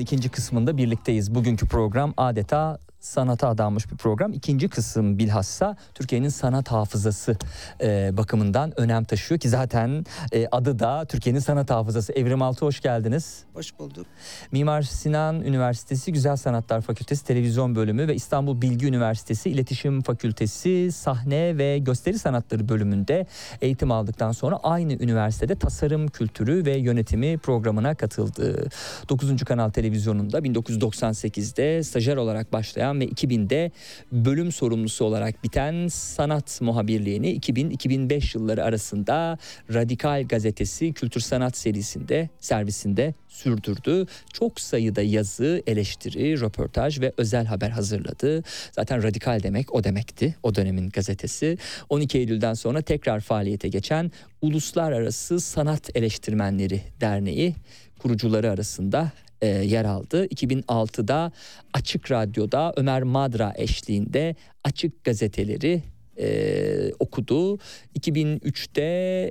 Programın ikinci kısmında birlikteyiz. Bugünkü program adeta sanata adanmış bir program. İkinci kısım bilhassa Türkiye'nin sanat hafızası e, bakımından önem taşıyor ki zaten e, adı da Türkiye'nin sanat hafızası. Evrim Altı hoş geldiniz. Hoş bulduk. Mimar Sinan Üniversitesi Güzel Sanatlar Fakültesi Televizyon Bölümü ve İstanbul Bilgi Üniversitesi İletişim Fakültesi Sahne ve Gösteri Sanatları bölümünde eğitim aldıktan sonra aynı üniversitede tasarım kültürü ve yönetimi programına katıldı. 9. Kanal Televizyonu'nda 1998'de stajyer olarak başlayan başlayan ve 2000'de bölüm sorumlusu olarak biten sanat muhabirliğini 2000-2005 yılları arasında Radikal Gazetesi Kültür Sanat serisinde servisinde sürdürdü. Çok sayıda yazı, eleştiri, röportaj ve özel haber hazırladı. Zaten radikal demek o demekti o dönemin gazetesi. 12 Eylül'den sonra tekrar faaliyete geçen Uluslararası Sanat Eleştirmenleri Derneği kurucuları arasında e, yer aldı. 2006'da Açık Radyo'da Ömer Madra eşliğinde Açık Gazeteleri e, okudu. 2003'te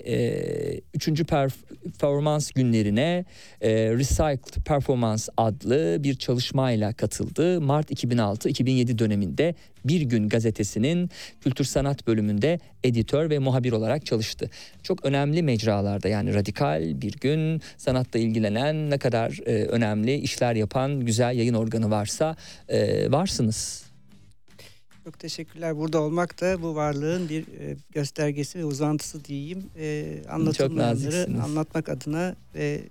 e, 3. performans günlerine e, Recycled Performance adlı bir çalışmayla katıldı. Mart 2006-2007 döneminde Bir Gün gazetesinin kültür sanat bölümünde editör ve muhabir olarak çalıştı. Çok önemli mecralarda yani radikal bir gün sanatla ilgilenen ne kadar e, önemli işler yapan güzel yayın organı varsa e, varsınız. Çok teşekkürler. Burada olmak da bu varlığın bir e, göstergesi ve uzantısı diyeyim. E, anlatılmayanları anlatmak adına ve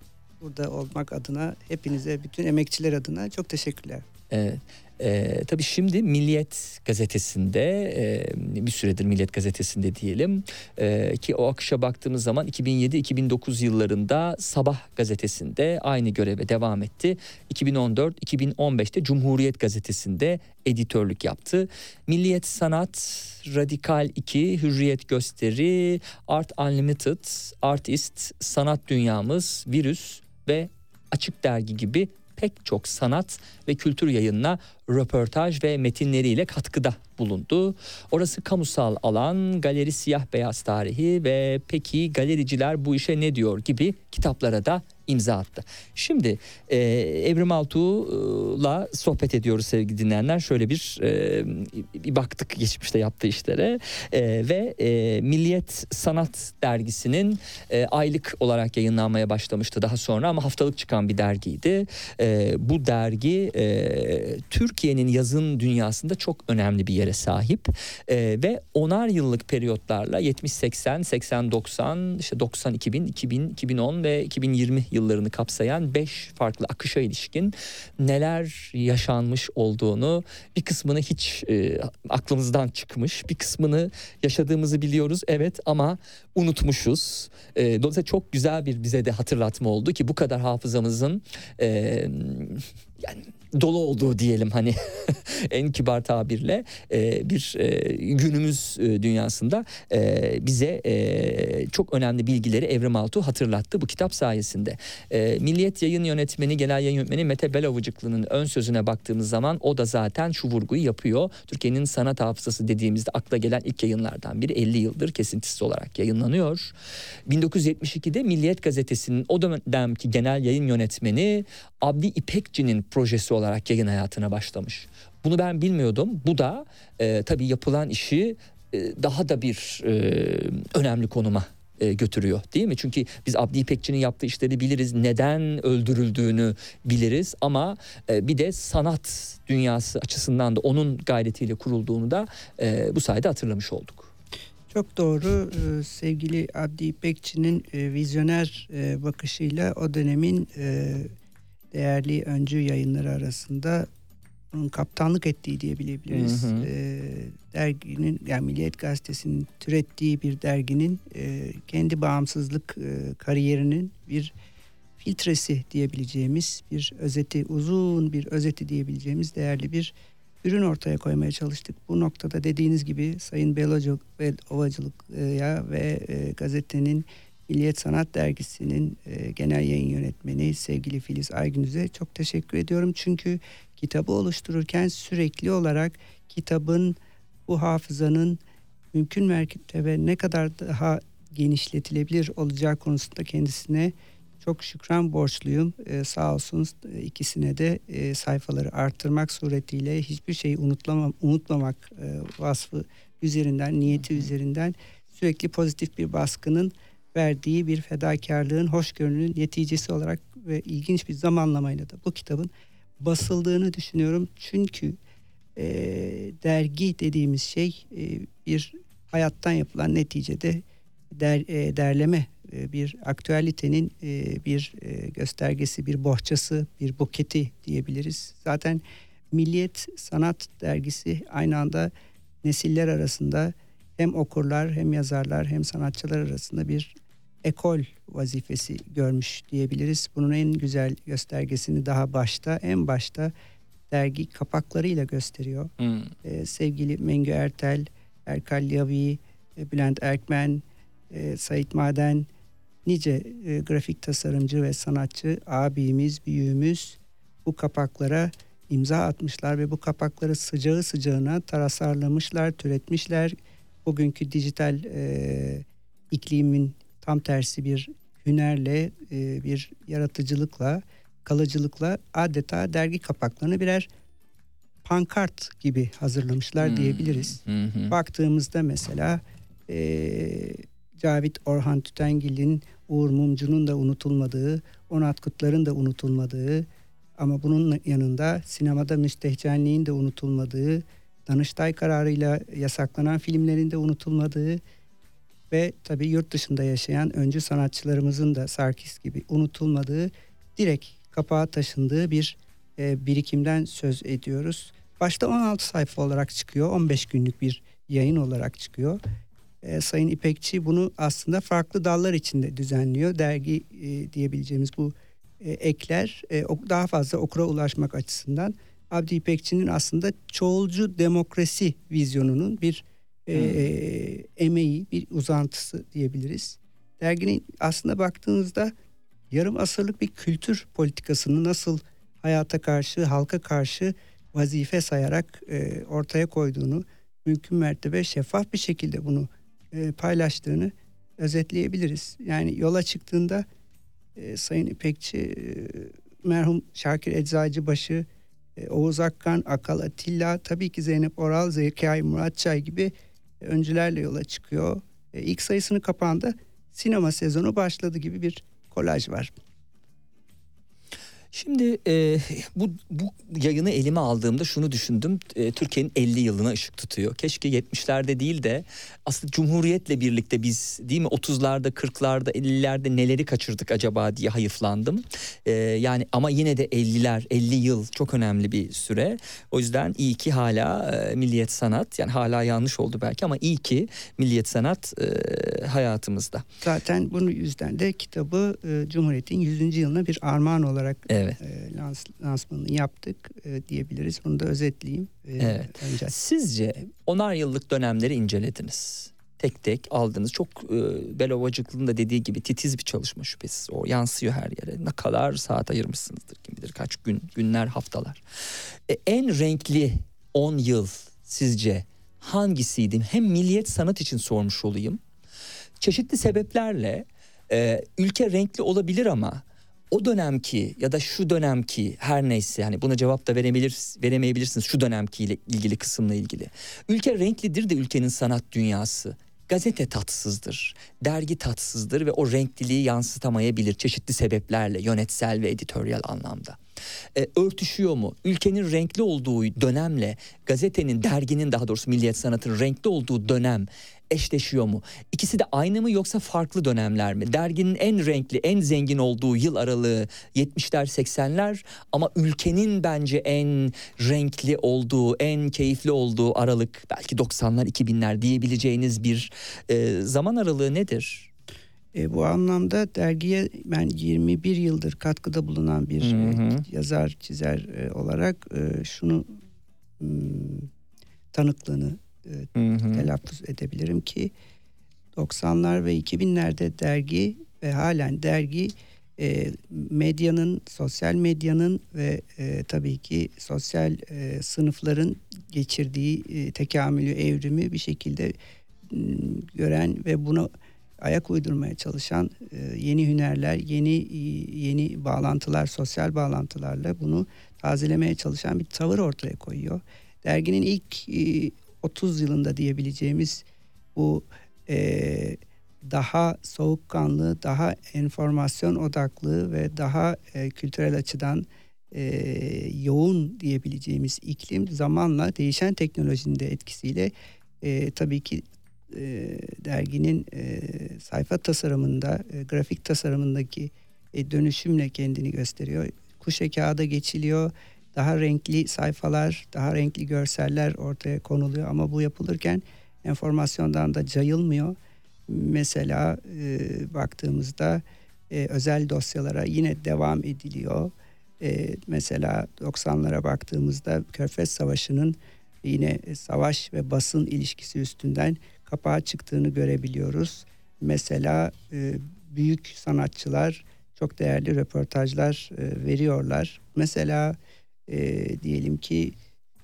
burada olmak adına hepinize, bütün emekçiler adına çok teşekkürler. Evet. E, tabii şimdi Milliyet gazetesinde e, bir süredir Milliyet gazetesinde diyelim e, ki o akışa baktığımız zaman 2007-2009 yıllarında Sabah gazetesinde aynı göreve devam etti. 2014-2015'te Cumhuriyet gazetesinde editörlük yaptı. Milliyet Sanat, Radikal 2, Hürriyet Gösteri, Art Unlimited, Artist, Sanat Dünyamız, Virüs ve Açık Dergi gibi pek çok sanat ve kültür yayınına röportaj ve metinleriyle katkıda bulundu. Orası kamusal alan, galeri siyah beyaz tarihi ve peki galericiler bu işe ne diyor gibi kitaplara da imza attı. Şimdi e, Evrim Altuğ'la sohbet ediyoruz sevgili dinleyenler. Şöyle bir, e, bir baktık geçmişte yaptığı işlere e, ve e, Milliyet Sanat Dergisi'nin e, aylık olarak yayınlanmaya başlamıştı daha sonra ama haftalık çıkan bir dergiydi. E, bu dergi e, Türkiye'nin yazın dünyasında çok önemli bir yere sahip e, ve onar yıllık periyotlarla 70-80, 80-90, işte 90-2000, 2000, 2010 ve 2020 yıllarını kapsayan 5 farklı akışa ilişkin neler yaşanmış olduğunu bir kısmını hiç e, aklımızdan çıkmış bir kısmını yaşadığımızı biliyoruz evet ama unutmuşuz. E, dolayısıyla çok güzel bir bize de hatırlatma oldu ki bu kadar hafızamızın e, yani dolu olduğu diyelim hani en kibar tabirle e, bir e, günümüz e, dünyasında e, bize e, çok önemli bilgileri Evrim Altuğ hatırlattı bu kitap sayesinde. E, Milliyet Yayın Yönetmeni, Genel Yayın Yönetmeni Mete Belavıcıklı'nın ön sözüne baktığımız zaman o da zaten şu vurguyu yapıyor. Türkiye'nin sanat hafızası dediğimizde akla gelen ilk yayınlardan biri 50 yıldır kesintisiz olarak yayınlanıyor. 1972'de Milliyet Gazetesi'nin o dönemki genel yayın yönetmeni Abdi İpekçi'nin projesi olarak yayın hayatına başlamış. Bunu ben bilmiyordum. Bu da e, tabii yapılan işi e, daha da bir e, önemli konuma e, götürüyor değil mi? Çünkü biz Abdi İpekçi'nin yaptığı işleri biliriz. Neden öldürüldüğünü biliriz ama e, bir de sanat dünyası açısından da onun gayretiyle kurulduğunu da e, bu sayede hatırlamış olduk. Çok doğru. Sevgili Abdi İpekçi'nin vizyoner bakışıyla o dönemin değerli öncü yayınları arasında onun kaptanlık ettiği diyebiliriz. Hı hı. E, derginin yani Milliyet Gazetesi'nin türettiği bir derginin e, kendi bağımsızlık e, kariyerinin bir filtresi diyebileceğimiz bir özeti uzun bir özeti diyebileceğimiz değerli bir ürün ortaya koymaya çalıştık. Bu noktada dediğiniz gibi Sayın Belacılık ve Ovacılık'a ve e, gazetenin Milliyet Sanat Dergisi'nin e, genel yayın yönetmeni sevgili Filiz Aygünüz'e çok teşekkür ediyorum. Çünkü kitabı oluştururken sürekli olarak kitabın bu hafızanın mümkün mertebe ne kadar daha genişletilebilir olacağı konusunda kendisine çok şükran borçluyum. Ee, sağ olsun e, ikisine de e, sayfaları arttırmak suretiyle hiçbir şeyi unutlamam, unutmamak e, vasfı üzerinden, niyeti üzerinden sürekli pozitif bir baskının verdiği bir fedakarlığın, hoşgörünün neticesi olarak ve ilginç bir zamanlamayla da bu kitabın basıldığını düşünüyorum. Çünkü e, dergi dediğimiz şey e, bir hayattan yapılan neticede der, e, derleme, e, bir aktüelitenin e, bir e, göstergesi, bir bohçası, bir buketi diyebiliriz. Zaten Milliyet Sanat Dergisi aynı anda nesiller arasında hem okurlar hem yazarlar hem sanatçılar arasında bir ekol vazifesi görmüş diyebiliriz. Bunun en güzel göstergesini daha başta, en başta dergi kapaklarıyla gösteriyor. Hmm. Ee, sevgili Mengü Ertel, Erkal Yavi, e, Bülent Erkmen, e, Sait Maden, nice e, grafik tasarımcı ve sanatçı abimiz, büyüğümüz bu kapaklara imza atmışlar ve bu kapakları sıcağı sıcağına tarasarlamışlar, türetmişler. Bugünkü dijital e, iklimin tam tersi bir hünerle, e, bir yaratıcılıkla, kalıcılıkla adeta dergi kapaklarını birer pankart gibi hazırlamışlar hmm. diyebiliriz. Hmm. Baktığımızda mesela e, Cavit Orhan Tütengil'in, Uğur Mumcu'nun da unutulmadığı, Onat Kutlar'ın da unutulmadığı ama bunun yanında sinemada müstehcenliğin de unutulmadığı, Danıştay kararıyla yasaklanan filmlerin de unutulmadığı ve tabii yurt dışında yaşayan öncü sanatçılarımızın da Sarkis gibi unutulmadığı direkt kapağa taşındığı bir e, birikimden söz ediyoruz. Başta 16 sayfa olarak çıkıyor. 15 günlük bir yayın olarak çıkıyor. E, Sayın İpekçi bunu aslında farklı dallar içinde düzenliyor. Dergi e, diyebileceğimiz bu e, ekler e, daha fazla okura ulaşmak açısından Abdi İpekçi'nin aslında çoğulcu demokrasi vizyonunun bir e, hmm. emeği, bir uzantısı diyebiliriz. Derginin aslında baktığınızda yarım asırlık bir kültür politikasını nasıl hayata karşı, halka karşı vazife sayarak e, ortaya koyduğunu, mümkün mertebe şeffaf bir şekilde bunu e, paylaştığını özetleyebiliriz. Yani yola çıktığında e, Sayın İpekçi, e, merhum Şakir Eczacıbaşı, e, Oğuz Akkan, Akal Atilla, tabii ki Zeynep Oral, Zekai Muratçay gibi öncülerle yola çıkıyor. E, ilk sayısını kapağında sinema sezonu başladı gibi bir kolaj var. Şimdi e, bu, bu yayını elime aldığımda şunu düşündüm. E, Türkiye'nin 50 yılına ışık tutuyor. Keşke 70'lerde değil de aslında Cumhuriyet'le birlikte biz değil mi 30'larda 40'larda 50'lerde neleri kaçırdık acaba diye hayıflandım. E, yani ama yine de 50'ler 50 yıl çok önemli bir süre. O yüzden iyi ki hala e, Milliyet Sanat yani hala yanlış oldu belki ama iyi ki Milliyet Sanat e, hayatımızda. Zaten bunun yüzden de kitabı e, Cumhuriyet'in 100. yılına bir armağan olarak evet. e, lans, lansmanını yaptık e, diyebiliriz. Bunu da özetleyeyim. E, evet. Önce. Sizce onar yıllık dönemleri incelediniz. Tek tek aldınız. Çok e, Belovacıklı'nın da dediği gibi titiz bir çalışma şüphesiz. O yansıyor her yere. Ne kadar saat ayırmışsınızdır kim bilir kaç gün, günler, haftalar. E, en renkli 10 yıl sizce hangisiydi? Hem milliyet sanat için sormuş olayım. Çeşitli sebeplerle e, ülke renkli olabilir ama o dönemki ya da şu dönemki her neyse yani buna cevap da verebilir veremeyebilirsiniz şu dönemki ile ilgili kısımla ilgili. Ülke renklidir de ülkenin sanat dünyası. Gazete tatsızdır, dergi tatsızdır ve o renkliliği yansıtamayabilir çeşitli sebeplerle yönetsel ve editoryal anlamda. E, örtüşüyor mu? Ülkenin renkli olduğu dönemle gazetenin, derginin daha doğrusu Milliyet Sanat'ın renkli olduğu dönem eşleşiyor mu? İkisi de aynı mı yoksa farklı dönemler mi? Derginin en renkli, en zengin olduğu yıl aralığı 70'ler, 80'ler ama ülkenin bence en renkli olduğu, en keyifli olduğu aralık belki 90'lar, 2000'ler diyebileceğiniz bir e, zaman aralığı nedir? E, bu anlamda dergiye ben 21 yıldır katkıda bulunan bir hı hı. E, yazar, çizer e, olarak e, şunu e, tanıklığını e, hı hı. telaffuz edebilirim ki 90'lar ve 2000'lerde dergi ve halen dergi e, medyanın, sosyal medyanın ve e, tabii ki sosyal e, sınıfların geçirdiği e, tekamülü, evrimi bir şekilde e, gören ve bunu ayak uydurmaya çalışan e, yeni hünerler, yeni yeni bağlantılar, sosyal bağlantılarla bunu tazelemeye çalışan bir tavır ortaya koyuyor. Derginin ilk e, 30 yılında diyebileceğimiz bu e, daha soğukkanlı, daha enformasyon odaklı ve daha e, kültürel açıdan e, yoğun diyebileceğimiz iklim zamanla değişen teknolojinin de etkisiyle e, tabii ki e, derginin e, sayfa tasarımında, e, grafik tasarımındaki e, dönüşümle kendini gösteriyor. Kuşe kağıda geçiliyor daha renkli sayfalar, daha renkli görseller ortaya konuluyor ama bu yapılırken enformasyondan da cayılmıyor. Mesela e, baktığımızda e, özel dosyalara yine devam ediliyor. E, mesela 90'lara baktığımızda Körfez Savaşı'nın yine savaş ve basın ilişkisi üstünden kapağa çıktığını görebiliyoruz. Mesela e, büyük sanatçılar çok değerli röportajlar e, veriyorlar. Mesela e, diyelim ki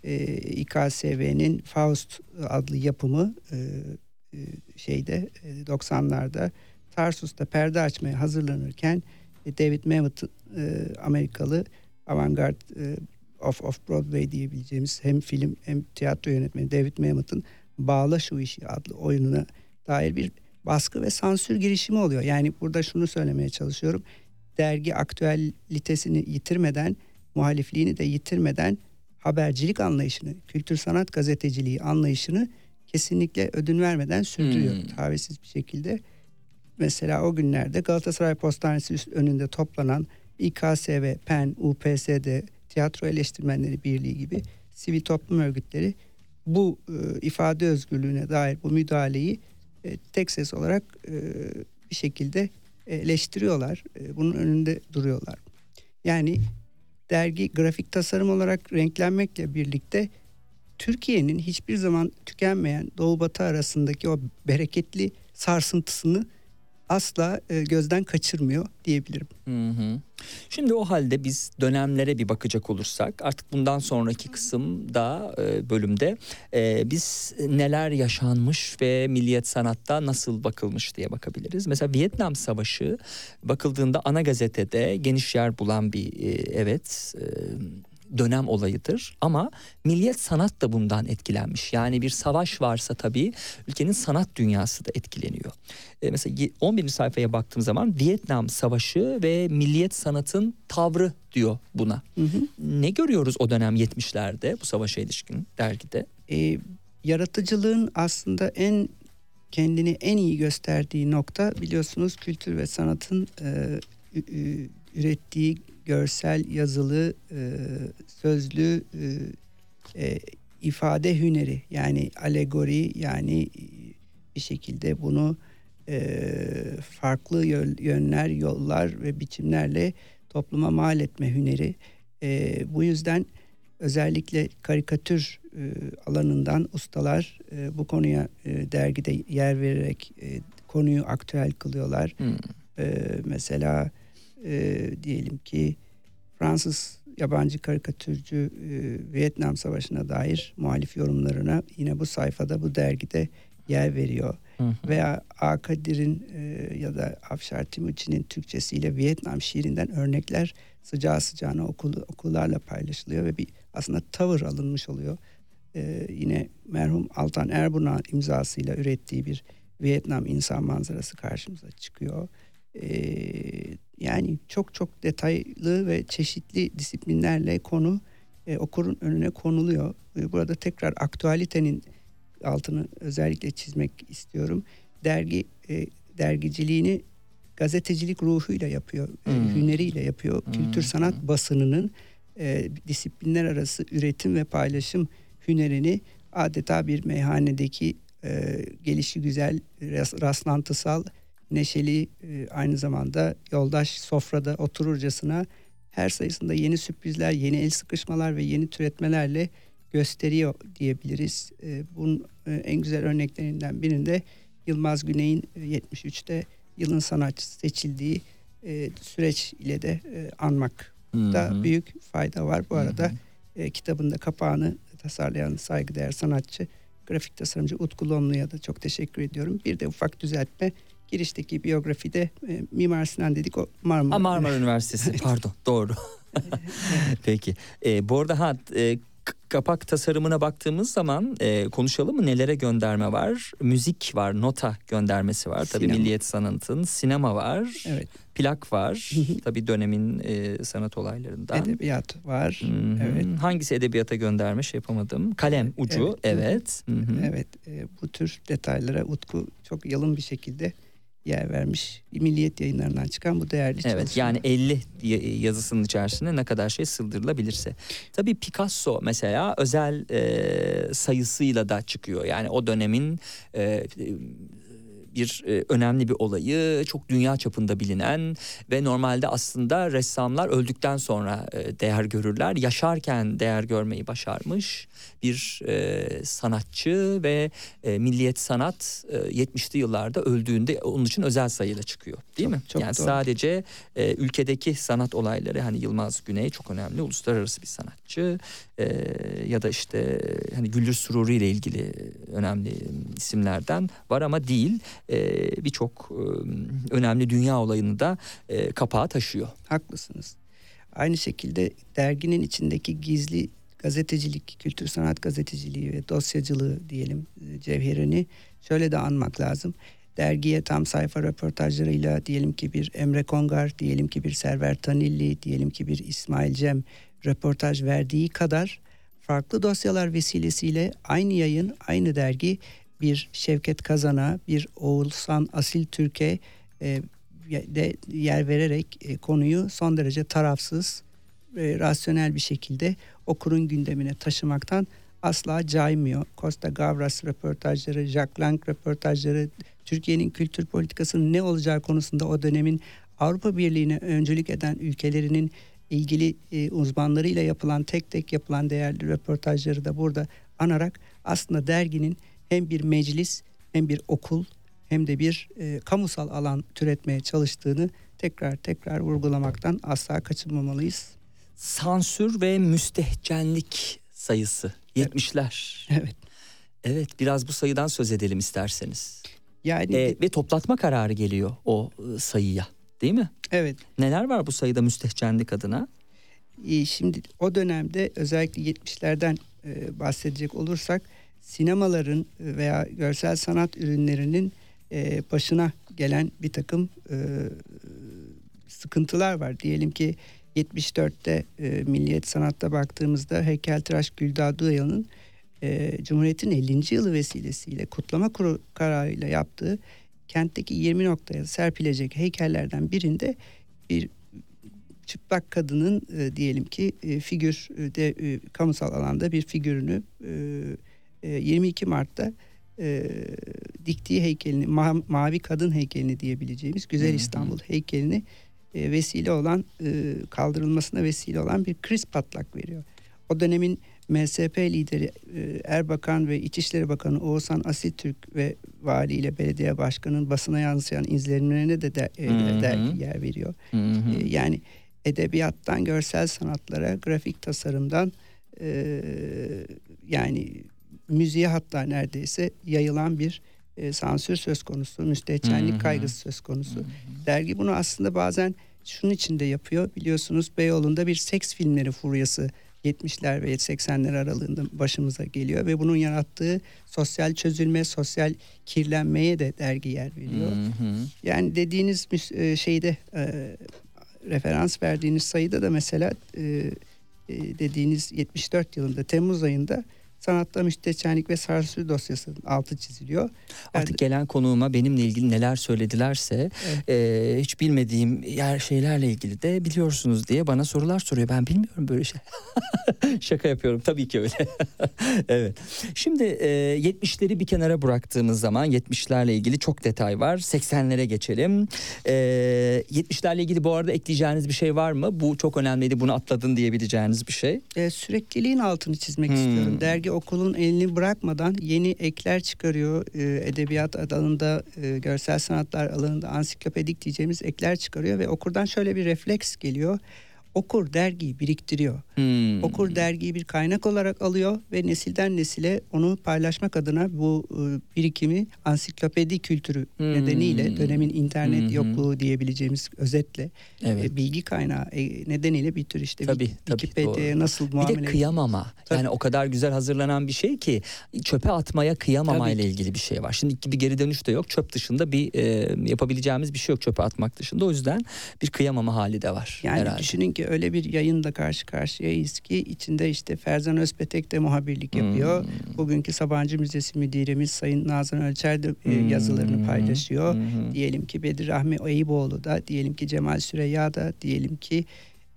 e, İKSV'nin Faust adlı yapımı e, e, şeyde e, 90'larda Tarsus'ta perde açmaya hazırlanırken e, David Mamet e, Amerikalı avantgard e, of of Broadway diyebileceğimiz hem film hem tiyatro yönetmeni David Mamet'ın Bağla Şu işi adlı oyununa dair bir baskı ve sansür girişimi oluyor. Yani burada şunu söylemeye çalışıyorum. Dergi aktüellitesini yitirmeden muhalifliğini de yitirmeden habercilik anlayışını, kültür sanat gazeteciliği anlayışını kesinlikle ödün vermeden sürdürüyor. Hmm. Tavizsiz bir şekilde. Mesela o günlerde Galatasaray Postanesi önünde toplanan İKSV, PEN, UPSD, Tiyatro Eleştirmenleri Birliği gibi sivil toplum örgütleri bu e, ifade özgürlüğüne dair bu müdahaleyi e, tek ses olarak e, bir şekilde eleştiriyorlar. E, bunun önünde duruyorlar. Yani dergi grafik tasarım olarak renklenmekle birlikte Türkiye'nin hiçbir zaman tükenmeyen Doğu Batı arasındaki o bereketli sarsıntısını asla e, gözden kaçırmıyor diyebilirim. Hı hı. Şimdi o halde biz dönemlere bir bakacak olursak artık bundan sonraki kısımda e, bölümde e, biz neler yaşanmış ve milliyet sanatta nasıl bakılmış diye bakabiliriz. Mesela Vietnam Savaşı bakıldığında ana gazetede geniş yer bulan bir e, evet e, dönem olayıdır ama milliyet sanat da bundan etkilenmiş. Yani bir savaş varsa tabii ülkenin sanat dünyası da etkileniyor. E, mesela 11. sayfaya baktığım zaman Vietnam Savaşı ve milliyet sanatın tavrı diyor buna. Hı hı. Ne görüyoruz o dönem 70'lerde bu savaşa ilişkin dergide? E, yaratıcılığın aslında en kendini en iyi gösterdiği nokta biliyorsunuz kültür ve sanatın e, ürettiği görsel, yazılı, e, sözlü e, e, ifade hüneri yani alegori yani bir şekilde bunu e, farklı yönler, yollar ve biçimlerle topluma mal etme hüneri. E, bu yüzden özellikle karikatür e, alanından ustalar e, bu konuya e, dergide yer vererek e, konuyu aktüel kılıyorlar. Hmm. E, mesela e, diyelim ki Fransız yabancı karikatürcü e, Vietnam Savaşı'na dair muhalif yorumlarına yine bu sayfada bu dergide yer veriyor. Hı hı. Veya Akadir'in e, ya da Afşar Timuçin'in Türkçesiyle Vietnam şiirinden örnekler sıcağı sıcağına okul, okullarla paylaşılıyor ve bir aslında tavır alınmış oluyor. E, yine merhum Altan Erbuna imzasıyla ürettiği bir Vietnam insan manzarası karşımıza çıkıyor. E, yani çok çok detaylı ve çeşitli disiplinlerle konu e, okurun önüne konuluyor. E, burada tekrar aktüalitenin altını özellikle çizmek istiyorum. Dergi e, dergiciliğini gazetecilik ruhuyla yapıyor, e, hmm. e, hüneriyle yapıyor. Hmm. Kültür sanat basınının e, disiplinler arası üretim ve paylaşım hünerini adeta bir meyhanedeki e, gelişi güzel, rastlantısal neşeli e, aynı zamanda yoldaş sofrada otururcasına her sayısında yeni sürprizler, yeni el sıkışmalar ve yeni türetmelerle gösteriyor diyebiliriz. E, bunun e, en güzel örneklerinden birinde Yılmaz Güney'in 73'te yılın sanatçısı seçildiği süreç ile de anmak da büyük fayda var. Bu arada hı kitabın kapağını tasarlayan saygıdeğer sanatçı grafik tasarımcı Utku Lonlu'ya da çok teşekkür ediyorum. Bir de ufak düzeltme girişteki biyografide e, Mimar Sinan dedik o Marmara. Ha, Marmara Üniversitesi pardon doğru. Peki. E, bu arada ha e, kapak tasarımına baktığımız zaman e, konuşalım mı nelere gönderme var? Müzik var, nota göndermesi var. Tabii Milliyet Sanat'ın sinema var. Evet. Plak var. Tabii dönemin e, sanat olaylarından. Edebiyat var. Hı-hı. Evet. Hangisi edebiyata gönderme şey yapamadım. Kalem ucu. Evet. Evet. evet. E, bu tür detaylara Utku çok yalın bir şekilde yer vermiş. Milliyet yayınlarından çıkan bu değerli çalışma. Evet yani 50 yazısının içerisinde ne kadar şey sığdırılabilirse. Tabii Picasso mesela özel e, sayısıyla da çıkıyor. Yani o dönemin e, bir e, önemli bir olayı, çok dünya çapında bilinen ve normalde aslında ressamlar öldükten sonra e, değer görürler. Yaşarken değer görmeyi başarmış bir e, sanatçı ve e, milliyet sanat e, 70'li yıllarda öldüğünde onun için özel sayıyla çıkıyor değil çok, mi? Çok yani doğru. sadece e, ülkedeki sanat olayları hani Yılmaz Güney çok önemli uluslararası bir sanatçı e, ya da işte hani Güldür Sururi ile ilgili önemli isimlerden var ama değil e, birçok e, önemli dünya olayını da e, kapağa taşıyor. Haklısınız. Aynı şekilde derginin içindeki gizli gazetecilik, kültür sanat gazeteciliği ve dosyacılığı diyelim e, cevherini şöyle de anmak lazım. Dergiye tam sayfa röportajlarıyla diyelim ki bir Emre Kongar, diyelim ki bir Server Tanilli, diyelim ki bir İsmail Cem röportaj verdiği kadar farklı dosyalar vesilesiyle aynı yayın, aynı dergi bir Şevket Kazan'a, bir Oğuzhan Asil Türk'e e, de yer vererek e, konuyu son derece tarafsız, e, rasyonel bir şekilde okurun gündemine taşımaktan asla caymıyor. Costa Gavras röportajları, Jacques Lang röportajları, Türkiye'nin kültür politikasının ne olacağı konusunda o dönemin Avrupa Birliği'ne öncülük eden ülkelerinin ilgili e, uzmanlarıyla yapılan tek tek yapılan değerli röportajları da burada anarak aslında derginin hem bir meclis hem bir okul hem de bir e, kamusal alan türetmeye çalıştığını tekrar tekrar vurgulamaktan asla kaçınmamalıyız. Sansür ve müstehcenlik sayısı 70'ler. Evet. Evet biraz bu sayıdan söz edelim isterseniz. Yani Ee, ve toplatma kararı geliyor o e, sayıya değil mi? evet Neler var bu sayıda müstehcenlik adına? e, şimdi o dönemde özellikle 70'lerden e, bahsedecek olursak sinemaların veya görsel sanat ürünlerinin e, başına gelen bir takım e, sıkıntılar var. Diyelim ki 74'te e, Milliyet Sanat'ta baktığımızda heykeltıraş Güldağ Duyalı'nın e, Cumhuriyet'in 50. yılı vesilesiyle kutlama kararıyla yaptığı kentteki 20 noktaya serpilecek heykellerden birinde bir çıplak kadının e, diyelim ki e, figür e, de e, kamusal alanda bir figürünü e, e, 22 Mart'ta e, diktiği heykelini ma- mavi kadın heykelini diyebileceğimiz Güzel Hı hı. İstanbul heykelini e, vesile olan e, kaldırılmasına vesile olan bir kriz patlak veriyor. O dönemin MSP lideri e, Erbakan ve İçişleri Bakanı Oğuzhan Asiltürk ve vali ile belediye başkanının basına yansıyan izlenimlerine de, de e, Hı hı. dergi yer veriyor. Hı hı. E, yani edebiyattan görsel sanatlara, grafik tasarımdan e, yani müziğe hatta neredeyse yayılan bir e, sansür söz konusu, müstehcenlik Hı hı. kaygısı söz konusu. Dergi bunu aslında bazen şunun için de yapıyor. Biliyorsunuz Beyoğlu'nda bir seks filmleri furyası 70'ler ve 80'ler aralığında başımıza geliyor ve bunun yarattığı sosyal çözülme, sosyal kirlenmeye de dergi yer veriyor. Hı hı. Yani dediğiniz e, şeyde e, referans verdiğiniz sayıda da mesela e, dediğiniz 74 yılında Temmuz ayında sanatta müstehcenlik ve sansür dosyasının altı çiziliyor. Artık gelen konuğuma benimle ilgili neler söyledilerse Evet. e, hiç bilmediğim yer şeylerle ilgili de biliyorsunuz diye bana sorular soruyor. Ben bilmiyorum böyle şey. Şaka yapıyorum tabii ki öyle. evet. Şimdi e, 70'leri bir kenara bıraktığımız zaman 70'lerle ilgili çok detay var. 80'lere geçelim. E, 70'lerle ilgili bu arada ekleyeceğiniz bir şey var mı? Bu çok önemliydi bunu atladın diyebileceğiniz bir şey. E, sürekliliğin altını çizmek Hmm. istiyorum. Dergi okulun elini bırakmadan yeni ekler çıkarıyor. E, edebiyat alanında, e, görsel sanatlar alanında ansiklopedik diyeceğimiz ekler çıkarıyor ve okurdan şöyle bir refleks geliyor. Okur dergiyi biriktiriyor. Hmm. Okur dergiyi bir kaynak olarak alıyor ve nesilden nesile onu paylaşmak adına bu e, birikimi ansiklopedi kültürü Hmm. nedeniyle dönemin internet hı. yokluğu diyebileceğimiz özetle Evet. e, bilgi kaynağı e, nedeniyle bir tür işte Tabii, Wik- tabii, Wikipedia'ya nasıl Bir muamele de kıyamama. Tabii. Yani o kadar güzel hazırlanan bir şey ki çöpe atmaya kıyamama ile ilgili bir şey var. Şimdi bir geri dönüş de yok. Çöp dışında bir e, yapabileceğimiz bir şey yok çöpe atmak dışında. O yüzden bir kıyamama hali de var Yani herhalde. düşünün ki öyle bir yayınla karşı karşıyayız ki içinde işte Ferzan Özpetek de muhabirlik yapıyor. Hmm. Bugünkü Sabancı Müzesi Müdirimiz Sayın Nazan Ölçer de e, Hmm. yazılarını paylaşıyor. Hmm. Diyelim ki Bedir Rahmi Eyüboğlu da, diyelim ki Cemal Süreyya da, diyelim ki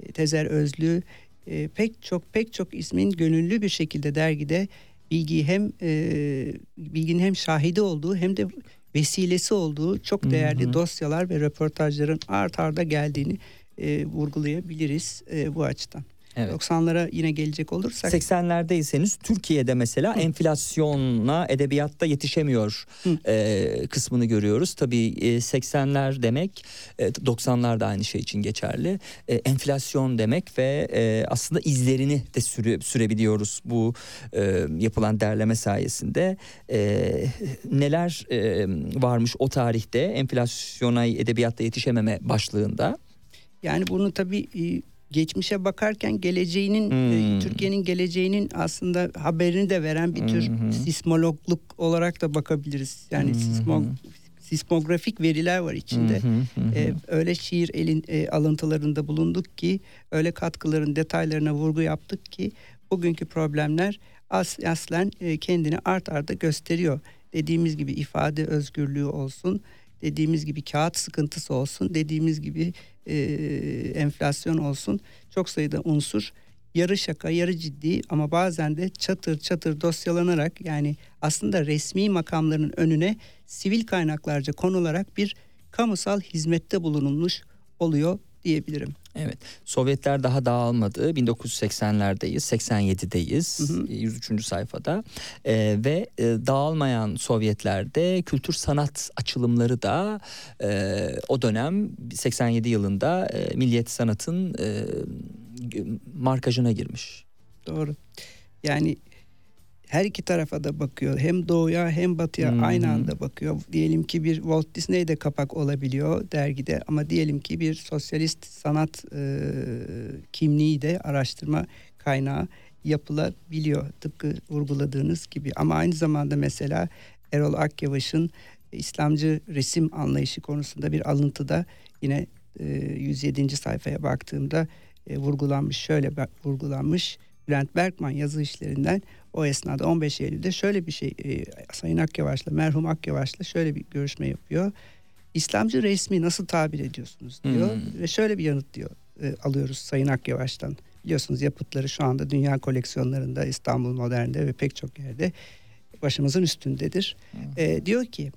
e, Tezer Özlü e, pek çok pek çok ismin gönüllü bir şekilde dergide bilgiyi hem e, bilginin hem şahidi olduğu hem de vesilesi olduğu çok değerli Hı hı. dosyalar ve röportajların art arda geldiğini e, vurgulayabiliriz e, bu açıdan. Evet. 90'lara yine gelecek olursak 80'lerdeyseniz Türkiye'de mesela enflasyona edebiyatta yetişemiyor Hı. e, kısmını görüyoruz. Tabii e, 80'ler demek e, 90'lar da aynı şey için geçerli. E, enflasyon demek ve e, aslında izlerini de süre, sürebiliyoruz bu e, yapılan derleme sayesinde. E, neler e, varmış o tarihte enflasyona edebiyatta yetişememe başlığında? Yani bunu tabii e, geçmişe bakarken geleceğinin e, Hmm. Türkiye'nin geleceğinin aslında haberini de veren bir tür hı. sismologluk olarak da bakabiliriz. Yani Hı hı. sismo, sismografik veriler var içinde. Hı hı, hı hı. E, öyle şiir elin e, alıntılarında bulunduk ki öyle katkıların detaylarına vurgu yaptık ki bugünkü problemler as, aslen e, kendini art arda gösteriyor. Dediğimiz gibi ifade özgürlüğü olsun, dediğimiz gibi kağıt sıkıntısı olsun, dediğimiz gibi e, enflasyon olsun çok sayıda unsur yarı şaka yarı ciddi ama bazen de çatır çatır dosyalanarak yani aslında resmi makamların önüne sivil kaynaklarca konularak bir kamusal hizmette bulunulmuş oluyor diyebilirim. Evet. Sovyetler daha dağılmadı. 1980'lerdeyiz, 87'deyiz. Hı hı. 103. sayfada. Ee, ve e, dağılmayan Sovyetlerde kültür sanat açılımları da e, o dönem 87 yılında e, milliyet sanatın e, markajına girmiş. Doğru. Yani her iki tarafa da bakıyor. Hem doğuya hem batıya hmm. aynı anda bakıyor. Diyelim ki bir Walt Disney de kapak olabiliyor dergide ama diyelim ki bir sosyalist sanat e, kimliği de araştırma kaynağı yapılabiliyor. Tıpkı vurguladığınız gibi. Ama aynı zamanda mesela Erol Akyavaş'ın İslamcı resim anlayışı konusunda bir alıntıda yine e, 107. sayfaya baktığımda e, vurgulanmış. Şöyle vurgulanmış. Bülent Berkman yazı işlerinden o esnada 15 Eylül'de şöyle bir şey e, Sayın Akyavaş'la merhum Akyavaş'la şöyle bir görüşme yapıyor. İslamcı resmi nasıl tabir ediyorsunuz diyor hmm. ve şöyle bir yanıt diyor e, alıyoruz Sayın Akyavaş'tan. Biliyorsunuz yapıtları şu anda dünya koleksiyonlarında İstanbul Modern'de ve pek çok yerde başımızın üstündedir. Hmm. E, diyor ki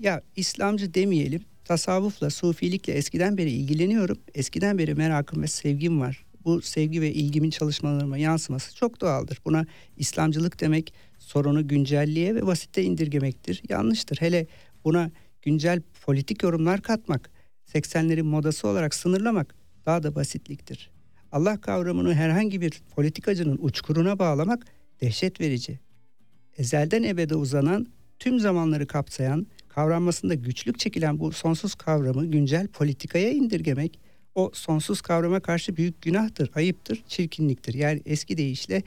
ya İslamcı demeyelim tasavvufla, sufilikle eskiden beri ilgileniyorum. Eskiden beri merakım ve sevgim var bu sevgi ve ilgimin çalışmalarıma yansıması çok doğaldır. Buna İslamcılık demek sorunu güncelliğe ve basite indirgemektir. Yanlıştır. Hele buna güncel politik yorumlar katmak, 80'lerin modası olarak sınırlamak daha da basitliktir. Allah kavramını herhangi bir politikacının uçkuruna bağlamak dehşet verici. Ezelden ebede uzanan, tüm zamanları kapsayan, kavranmasında güçlük çekilen bu sonsuz kavramı güncel politikaya indirgemek o sonsuz kavrama karşı büyük günahtır, ayıptır, çirkinliktir. Yani eski deyişle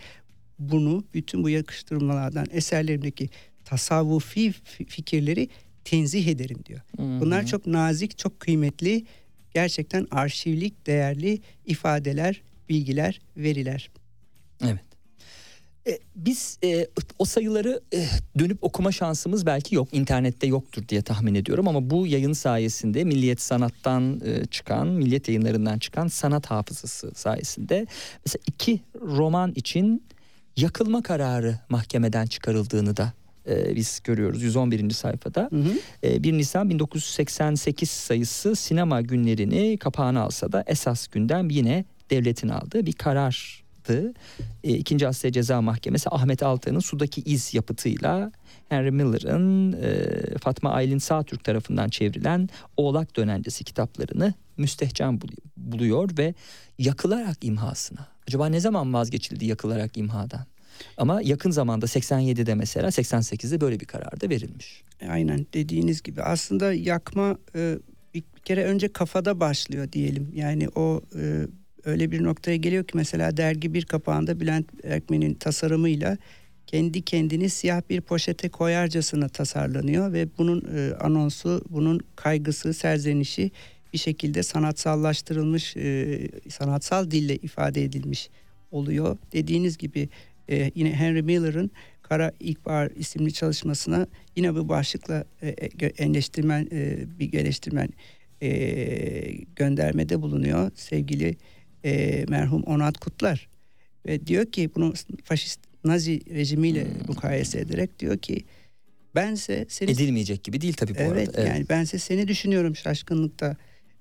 bunu bütün bu yakıştırmalardan eserlerimdeki tasavvufi fikirleri tenzih ederim diyor. Hı-hı. Bunlar çok nazik, çok kıymetli, gerçekten arşivlik, değerli ifadeler, bilgiler, veriler. Evet. E, biz e, o sayıları e, dönüp okuma şansımız belki yok. internette yoktur diye tahmin ediyorum ama bu yayın sayesinde Milliyet Sanat'tan e, çıkan, Milliyet Yayınları'ndan çıkan sanat hafızası sayesinde mesela iki roman için yakılma kararı mahkemeden çıkarıldığını da e, biz görüyoruz 111. sayfada. Hı hı. E, 1 Nisan 1988 sayısı sinema günlerini kapağına alsa da esas gündem yine devletin aldığı bir karar yaptığı e, İkinci Asya Ceza Mahkemesi Ahmet Altan'ın Sudaki İz yapıtıyla Henry Miller'ın e, Fatma Aylin Sağtürk tarafından çevrilen Oğlak Dönencesi kitaplarını müstehcen buluyor ve yakılarak imhasına. Acaba ne zaman vazgeçildi yakılarak imhadan? Ama yakın zamanda 87'de mesela 88'de böyle bir karar da verilmiş. Aynen dediğiniz gibi aslında yakma e, bir kere önce kafada başlıyor diyelim. Yani o e, öyle bir noktaya geliyor ki mesela dergi bir kapağında Bülent Erkmen'in tasarımıyla kendi kendini siyah bir poşete koyarcasına tasarlanıyor ve bunun e, anonsu, bunun kaygısı, serzenişi bir şekilde sanatsallaştırılmış, e, sanatsal dille ifade edilmiş oluyor. Dediğiniz gibi e, yine Henry Miller'ın Kara İlkbahar isimli çalışmasına yine bu başlıkla e, e enleştirmen, e, bir geliştirmen e, göndermede bulunuyor. Sevgili e, merhum Onat Kutlar ve diyor ki bunu faşist Nazi rejimiyle hmm. mukayese ederek diyor ki bense seni edilmeyecek gibi değil tabii bu evet, arada. Evet yani bense seni düşünüyorum şaşkınlıkta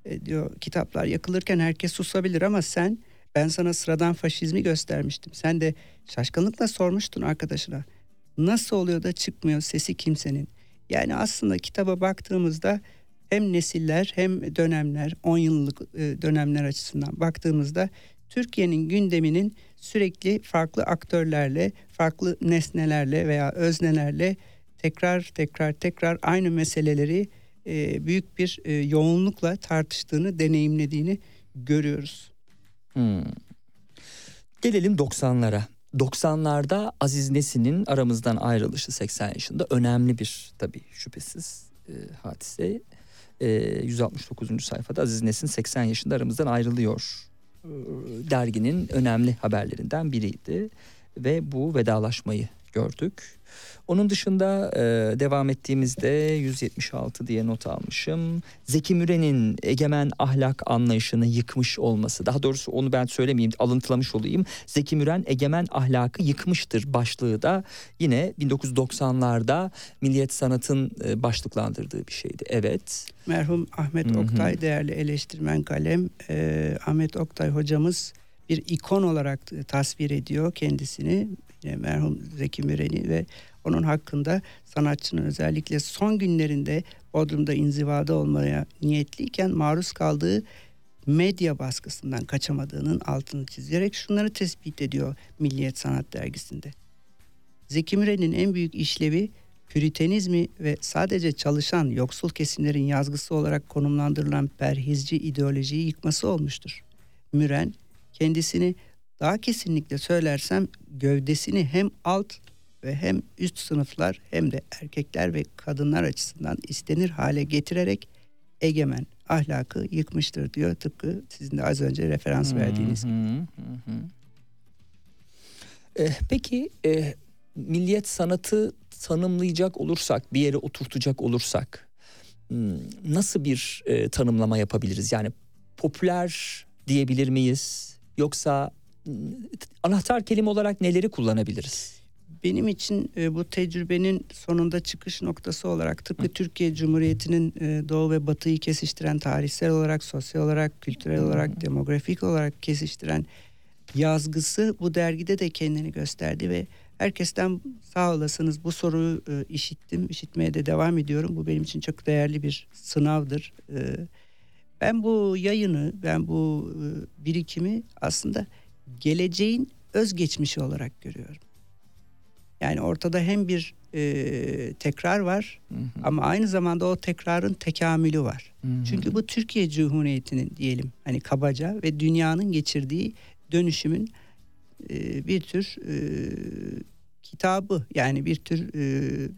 e, diyor kitaplar yakılırken herkes susabilir ama sen ben sana sıradan faşizmi göstermiştim. Sen de şaşkınlıkla sormuştun arkadaşına. Nasıl oluyor da çıkmıyor sesi kimsenin? Yani aslında kitaba baktığımızda hem nesiller hem dönemler 10 yıllık e, dönemler açısından baktığımızda Türkiye'nin gündeminin sürekli farklı aktörlerle, farklı nesnelerle veya öznelerle tekrar tekrar tekrar aynı meseleleri e, büyük bir e, yoğunlukla tartıştığını, deneyimlediğini görüyoruz. Hmm. Gelelim 90'lara. 90'larda Aziz Nesin'in aramızdan ayrılışı 80 yaşında önemli bir tabii şüphesiz e, hadise e, ee, 169. sayfada Aziz Nesin 80 yaşında aramızdan ayrılıyor e, derginin önemli haberlerinden biriydi ve bu vedalaşmayı gördük. Onun dışında e, devam ettiğimizde 176 diye not almışım. Zeki Müren'in egemen ahlak anlayışını yıkmış olması. Daha doğrusu onu ben söylemeyeyim, alıntılamış olayım. Zeki Müren egemen ahlakı yıkmıştır başlığı da yine 1990'larda Milliyet Sanat'ın e, başlıklandırdığı bir şeydi. Evet. Merhum Ahmet Hı-hı. Oktay değerli eleştirmen kalem e, Ahmet Oktay hocamız bir ikon olarak tasvir ediyor kendisini. Yine merhum Zeki Müren'i ve onun hakkında sanatçının özellikle son günlerinde Bodrum'da inzivada olmaya niyetliyken maruz kaldığı medya baskısından kaçamadığının altını çizerek şunları tespit ediyor Milliyet Sanat Dergisi'nde. Zeki Müren'in en büyük işlevi Püritenizmi ve sadece çalışan yoksul kesimlerin yazgısı olarak konumlandırılan perhizci ideolojiyi yıkması olmuştur. Müren kendisini daha kesinlikle söylersem gövdesini hem alt ve hem üst sınıflar hem de erkekler ve kadınlar açısından istenir hale getirerek egemen ahlakı yıkmıştır diyor tıpkı sizin de az önce referans verdiğiniz gibi. Ee, peki e, milliyet sanatı tanımlayacak olursak bir yere oturtacak olursak hmm, nasıl bir e, tanımlama yapabiliriz? Yani popüler diyebilir miyiz? Yoksa hmm, anahtar kelime olarak neleri kullanabiliriz? benim için e, bu tecrübenin sonunda çıkış noktası olarak tıpkı Türkiye Cumhuriyeti'nin e, doğu ve batıyı kesiştiren tarihsel olarak, sosyal olarak, kültürel olarak, demografik olarak kesiştiren yazgısı bu dergide de kendini gösterdi ve herkesten sağ olasınız bu soruyu e, işittim, işitmeye de devam ediyorum. Bu benim için çok değerli bir sınavdır. E, ben bu yayını, ben bu e, birikimi aslında geleceğin özgeçmişi olarak görüyorum. Yani ortada hem bir e, tekrar var hı hı. ama aynı zamanda o tekrarın tekamülü var. Hı hı. Çünkü bu Türkiye Cumhuriyeti'nin diyelim hani kabaca ve dünyanın geçirdiği dönüşümün e, bir tür e, kitabı yani bir tür e,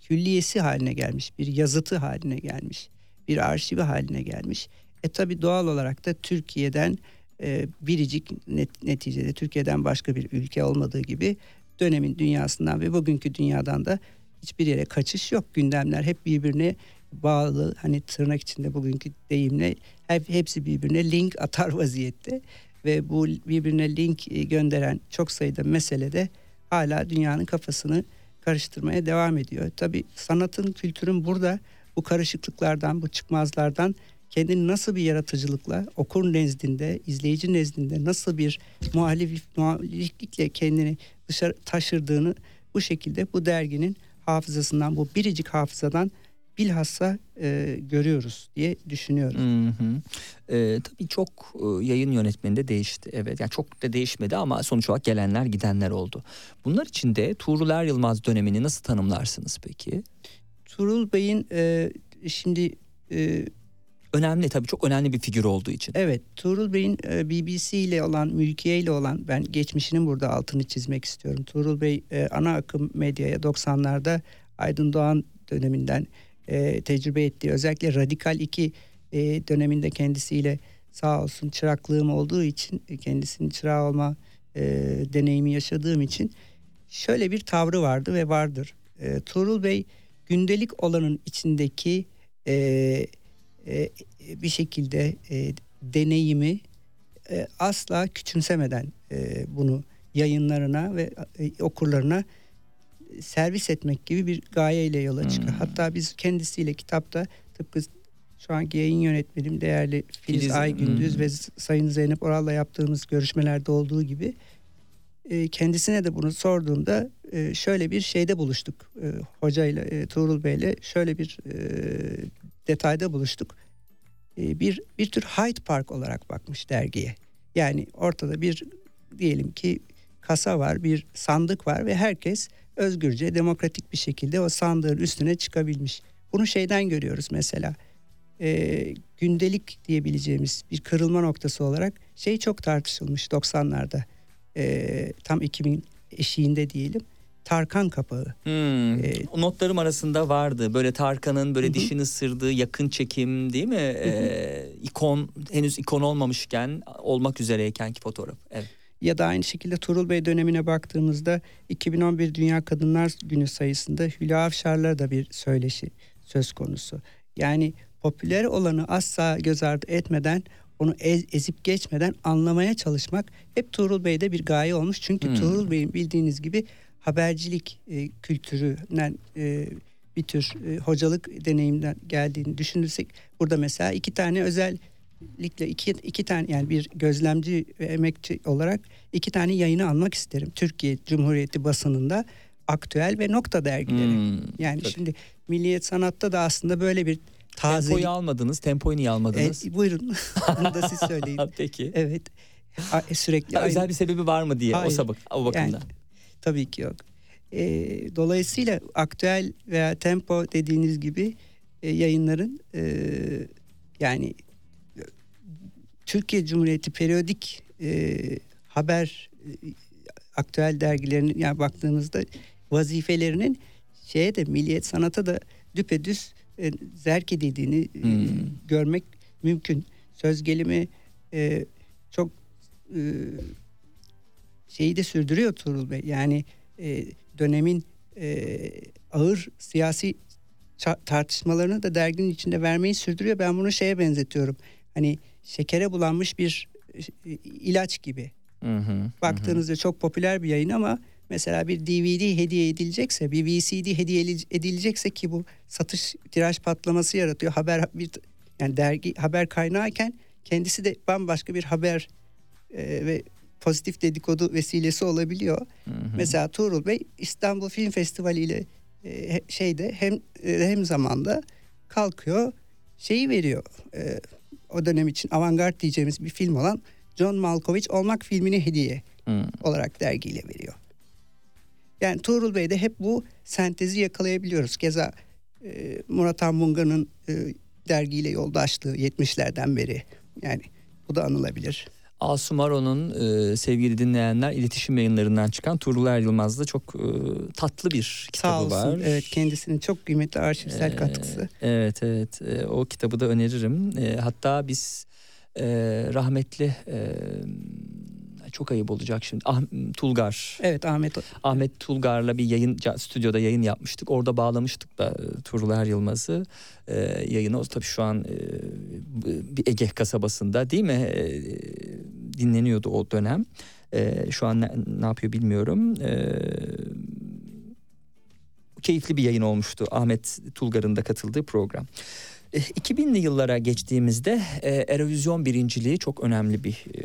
külliyesi haline gelmiş, bir yazıtı haline gelmiş, bir arşivi haline gelmiş. E tabi doğal olarak da Türkiye'den e, biricik net, neticede Türkiye'den başka bir ülke olmadığı gibi dönemin dünyasından ve bugünkü dünyadan da hiçbir yere kaçış yok. Gündemler hep birbirine bağlı. Hani tırnak içinde bugünkü deyimle hep hepsi birbirine link atar vaziyette ve bu birbirine link e, gönderen çok sayıda mesele de hala dünyanın kafasını karıştırmaya devam ediyor. Tabi sanatın, kültürün burada bu karışıklıklardan, bu çıkmazlardan kendini nasıl bir yaratıcılıkla okur nezdinde, izleyici nezdinde nasıl bir muhalif, muhaliflikle kendini dışarı taşırdığını bu şekilde bu derginin hafızasından, bu biricik hafızadan bilhassa e, görüyoruz diye düşünüyorum. Hı hı. E, tabii çok e, yayın yönetmeni de değişti. Evet yani çok da değişmedi ama sonuç olarak gelenler gidenler oldu. Bunlar içinde Tuğrul Er Yılmaz dönemini nasıl tanımlarsınız peki? Tuğrul Bey'in e, şimdi e, önemli tabii çok önemli bir figür olduğu için. Evet Tuğrul Bey'in e, BBC ile olan mülkiye ile olan ben geçmişinin burada altını çizmek istiyorum. Tuğrul Bey e, ana akım medyaya 90'larda Aydın Doğan döneminden e, tecrübe ettiği özellikle Radikal 2 döneminde kendisiyle sağ olsun çıraklığım olduğu için kendisinin çırağı olma deneyimi yaşadığım için şöyle bir tavrı vardı ve vardır. Tuğrul Bey gündelik olanın içindeki e, e, bir şekilde e, deneyimi e, asla küçümsemeden e, bunu yayınlarına ve e, okurlarına servis etmek gibi bir gayeyle yola çıkıyor. Hmm. Hatta biz kendisiyle kitapta tıpkı şu anki yayın yönetmenim değerli Filiz, Filiz Aygündüz hmm. ve Sayın Zeynep Oral'la yaptığımız görüşmelerde olduğu gibi e, kendisine de bunu sorduğumda e, şöyle bir şeyde buluştuk. E, hocayla e, Tuğrul Bey'le şöyle bir e, detayda buluştuk. E, bir bir tür Hyde Park olarak bakmış dergiye. Yani ortada bir diyelim ki kasa var, bir sandık var ve herkes özgürce, demokratik bir şekilde o sandığın üstüne çıkabilmiş. Bunu şeyden görüyoruz mesela. E, gündelik diyebileceğimiz bir kırılma noktası olarak şey çok tartışılmış 90'larda. E, tam 2000 eşiğinde diyelim. Tarkan kapağı. Hmm. Ee, notlarım arasında vardı. Böyle Tarkan'ın böyle hı. dişini ısırdığı yakın çekim değil mi? Ee, ikon henüz ikon olmamışken olmak üzereyken ki fotoğraf. Evet. Ya da aynı şekilde Tuğrul Bey dönemine baktığımızda 2011 Dünya Kadınlar Günü sayısında Hülya Avşar'la da bir söyleşi söz konusu. Yani popüler olanı asla göz ardı etmeden onu ez, ezip geçmeden anlamaya çalışmak hep Tuğrul Bey'de bir gaye olmuş. Çünkü hmm. Tuğrul Bey'in bildiğiniz gibi habercilik e, kültüründen e, bir tür e, hocalık deneyimden geldiğini düşünürsek burada mesela iki tane özellikle iki, iki tane yani bir gözlemci ve emekçi olarak iki tane yayını almak isterim. Türkiye Cumhuriyeti basınında aktüel ve nokta dergileri. Hmm, yani tabii. şimdi Milliyet Sanat'ta da aslında böyle bir taze... Tempoyu almadınız. Tempoyu niye almadınız? E, buyurun. Bunu da siz söyleyin. Peki. Evet. Sürekli ha. Özel bir sebebi var mı diye Hayır. o sabık o bakımdan. Yani, tabii ki yok. E, dolayısıyla aktüel veya tempo dediğiniz gibi e, yayınların e, yani Türkiye Cumhuriyeti periyodik e, haber e, aktüel dergilerinin yani baktığınızda vazifelerinin şeye de milliyet sanata da düpedüz e, zerk edildiğini e, hmm. görmek mümkün. Söz gelimi e, çok e, şeyi de sürdürüyor Tuğrul Bey. Yani e, dönemin e, ağır siyasi tartışmalarını da derginin içinde vermeyi sürdürüyor. Ben bunu şeye benzetiyorum. Hani şekere bulanmış bir e, ilaç gibi. Hı hı, Baktığınızda hı. çok popüler bir yayın ama mesela bir DVD hediye edilecekse, bir VCD hediye edilecekse ki bu satış tiraj patlaması yaratıyor. Haber bir yani dergi haber kaynağıyken kendisi de bambaşka bir haber e, ve pozitif dedikodu vesilesi olabiliyor. Hı hı. Mesela Tuğrul Bey İstanbul Film Festivali ile e, şeyde hem e, hem zamanda kalkıyor şeyi veriyor. E, o dönem için avantgard diyeceğimiz bir film olan John Malkovich olmak filmini hediye hı. olarak dergiyle veriyor. Yani Tuğrul Bey'de hep bu sentezi yakalayabiliyoruz. Keza e, Murat Anmunga'nın e, dergiyle yoldaşlığı 70'lerden beri. Yani bu da anılabilir. Asumaro'nun e, sevgili dinleyenler iletişim yayınlarından çıkan Tuğrul Er Yılmaz'da çok e, tatlı bir kitabı Sağ olsun. var. Evet kendisinin çok kıymetli arşivsel ee, katkısı. Evet evet e, o kitabı da öneririm. E, hatta biz e, rahmetli e, çok ayıp olacak şimdi. Ah, Tulgar. Evet Ahmet. Ahmet Tulgar'la bir yayın stüdyoda yayın yapmıştık. Orada bağlamıştık da e, Tuğrul Er Yılmaz'ı e, yayını. O tabii şu an e, bir Ege kasabasında değil mi? E, dinleniyordu o dönem. E, şu an ne, ne yapıyor bilmiyorum. E, keyifli bir yayın olmuştu Ahmet Tulgar'ın da katıldığı program. 2000'li yıllara geçtiğimizde e, Erovizyon birinciliği çok önemli bir e,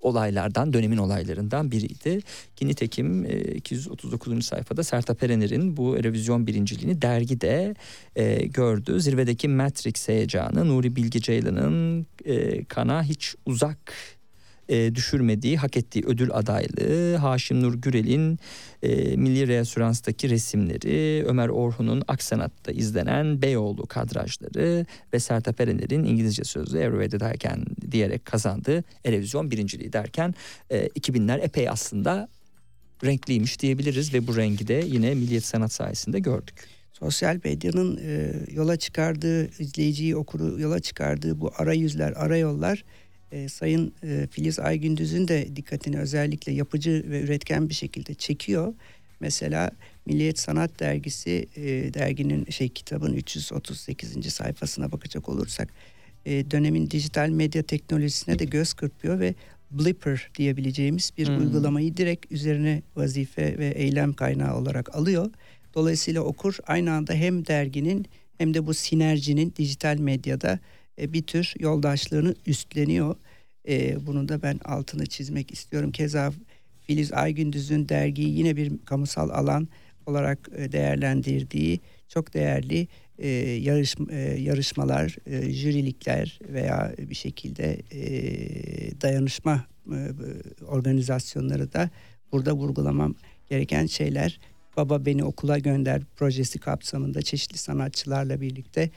olaylardan, dönemin olaylarından biriydi. Ki nitekim 239. E, sayfada Sertab Erener'in bu revizyon birinciliğini dergide e, gördü. Zirvedeki Matrix heyecanı Nuri Bilge Ceylan'ın e, kana hiç uzak e, düşürmediği, hak ettiği ödül adaylığı, Haşim Nur Gürel'in e, Milli Reasürans'taki resimleri, Ömer Orhun'un Aksanat'ta izlenen Beyoğlu kadrajları ve Sertab Erener'in İngilizce sözlü Everywhere derken diyerek kazandığı Erevizyon birinciliği derken e, 2000'ler epey aslında renkliymiş diyebiliriz ve bu rengi de yine Milliyet Sanat sayesinde gördük. Sosyal medyanın e, yola çıkardığı, izleyiciyi, okuru yola çıkardığı bu arayüzler, arayollar e, Sayın e, Filiz Aygündüz'ün de dikkatini özellikle yapıcı ve üretken bir şekilde çekiyor. Mesela Milliyet Sanat Dergisi e, derginin şey kitabın 338. sayfasına bakacak olursak e, dönemin dijital medya teknolojisine de göz kırpıyor ve Blipper diyebileceğimiz bir hmm. uygulamayı direkt üzerine vazife ve eylem kaynağı olarak alıyor. Dolayısıyla okur aynı anda hem derginin hem de bu sinerjinin dijital medyada e, bir tür yoldaşlığını üstleniyor. E, bunu da ben altını çizmek istiyorum. Keza Filiz Aygündüz'ün dergiyi yine bir kamusal alan olarak e, değerlendirdiği çok değerli yarış, yarışmalar, jürilikler veya bir şekilde dayanışma organizasyonları da burada vurgulamam gereken şeyler. Baba Beni Okula Gönder projesi kapsamında çeşitli sanatçılarla birlikte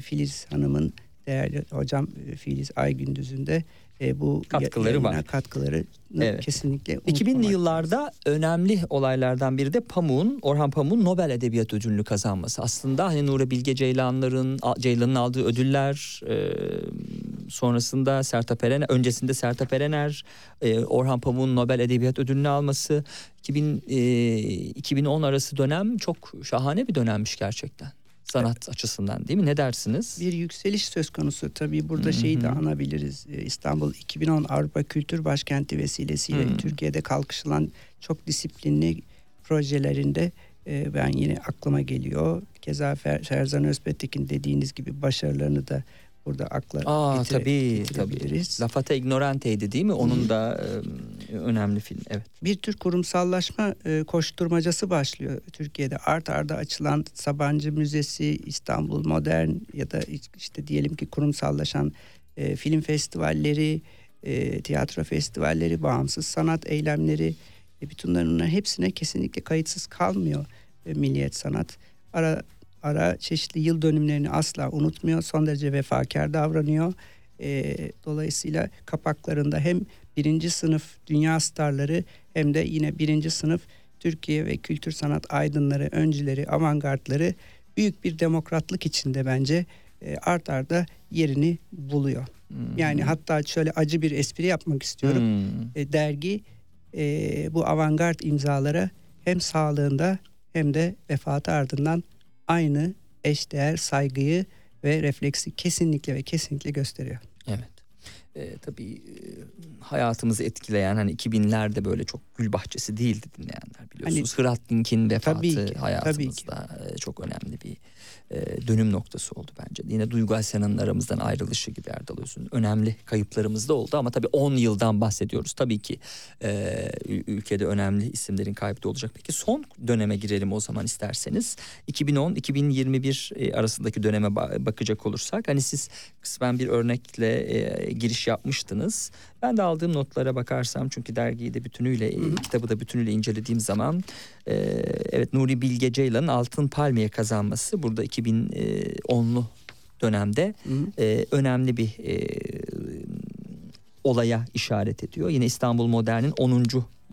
Filiz Hanım'ın değerli hocam e, Filiz Aygündüz'ün de e, bu katkıları var. Katkıları evet. kesinlikle 2000'li yıllarda lazım. önemli olaylardan biri de Pamuk'un Orhan Pamuk'un Nobel Edebiyat Ödülünü kazanması. Aslında hani Nuri Bilge Ceylanların Ceylan'ın aldığı ödüller e, sonrasında Sertab Erener, öncesinde Sertab Erener, e, Orhan Pamuk'un Nobel Edebiyat Ödülünü alması 2000 e, 2010 arası dönem çok şahane bir dönemmiş gerçekten. Sanat evet. açısından değil mi? Ne dersiniz? Bir yükseliş söz konusu. Tabii burada Hı-hı. şeyi de anabiliriz. E, İstanbul 2010 Avrupa Kültür Başkenti vesilesiyle Hı-hı. Türkiye'de kalkışılan çok disiplinli projelerinde e, ben yine aklıma geliyor. Keza Fer, Ferzan Özpetek'in dediğiniz gibi başarılarını da burada akla Aa, getir, tabii, tabii. La Fata Ignorante'ydi değil mi? Onun da e, önemli film. Evet. Bir tür kurumsallaşma e, koşturmacası başlıyor Türkiye'de. Art arda açılan Sabancı Müzesi, İstanbul Modern ya da işte diyelim ki kurumsallaşan e, film festivalleri, e, tiyatro festivalleri, bağımsız sanat eylemleri e, bütün bunların hepsine kesinlikle kayıtsız kalmıyor e, Milliyet Sanat. Ara ara çeşitli yıl dönümlerini asla unutmuyor. Son derece vefakar davranıyor. E, dolayısıyla kapaklarında hem birinci sınıf dünya starları hem de yine birinci sınıf Türkiye ve kültür sanat aydınları, öncüleri, avantgardları büyük bir demokratlık içinde bence e, art arda yerini buluyor. Hmm. Yani hatta şöyle acı bir espri yapmak istiyorum. Hmm. E, dergi e, bu avantgard imzalara hem sağlığında hem de vefatı ardından aynı eşdeğer saygıyı ve refleksi kesinlikle ve kesinlikle gösteriyor. Evet. E, tabii e, hayatımızı etkileyen hani 2000'lerde böyle çok gül bahçesi değildi dinleyenler biliyorsunuz. Hani, Hrant Dink'in vefatı tabii ki, hayatımızda tabii ki. çok önemli bir e, dönüm noktası oldu bence. Yine Duygu Asena'nın aramızdan ayrılışı gibi Erdal Öz'ün önemli kayıplarımız da oldu ama tabii 10 yıldan bahsediyoruz. Tabii ki e, ülkede önemli isimlerin kayıp da olacak. Peki son döneme girelim o zaman isterseniz. 2010-2021 e, arasındaki döneme bakacak olursak hani siz kısmen bir örnekle e, giriş yapmıştınız. Ben de aldığım notlara bakarsam çünkü dergiyi de bütünüyle, Hı-hı. kitabı da bütünüyle incelediğim zaman e, evet Nuri Bilge Ceylan'ın Altın Palmiye kazanması burada 2010'lu dönemde e, önemli bir e, olaya işaret ediyor. Yine İstanbul Modern'in 10.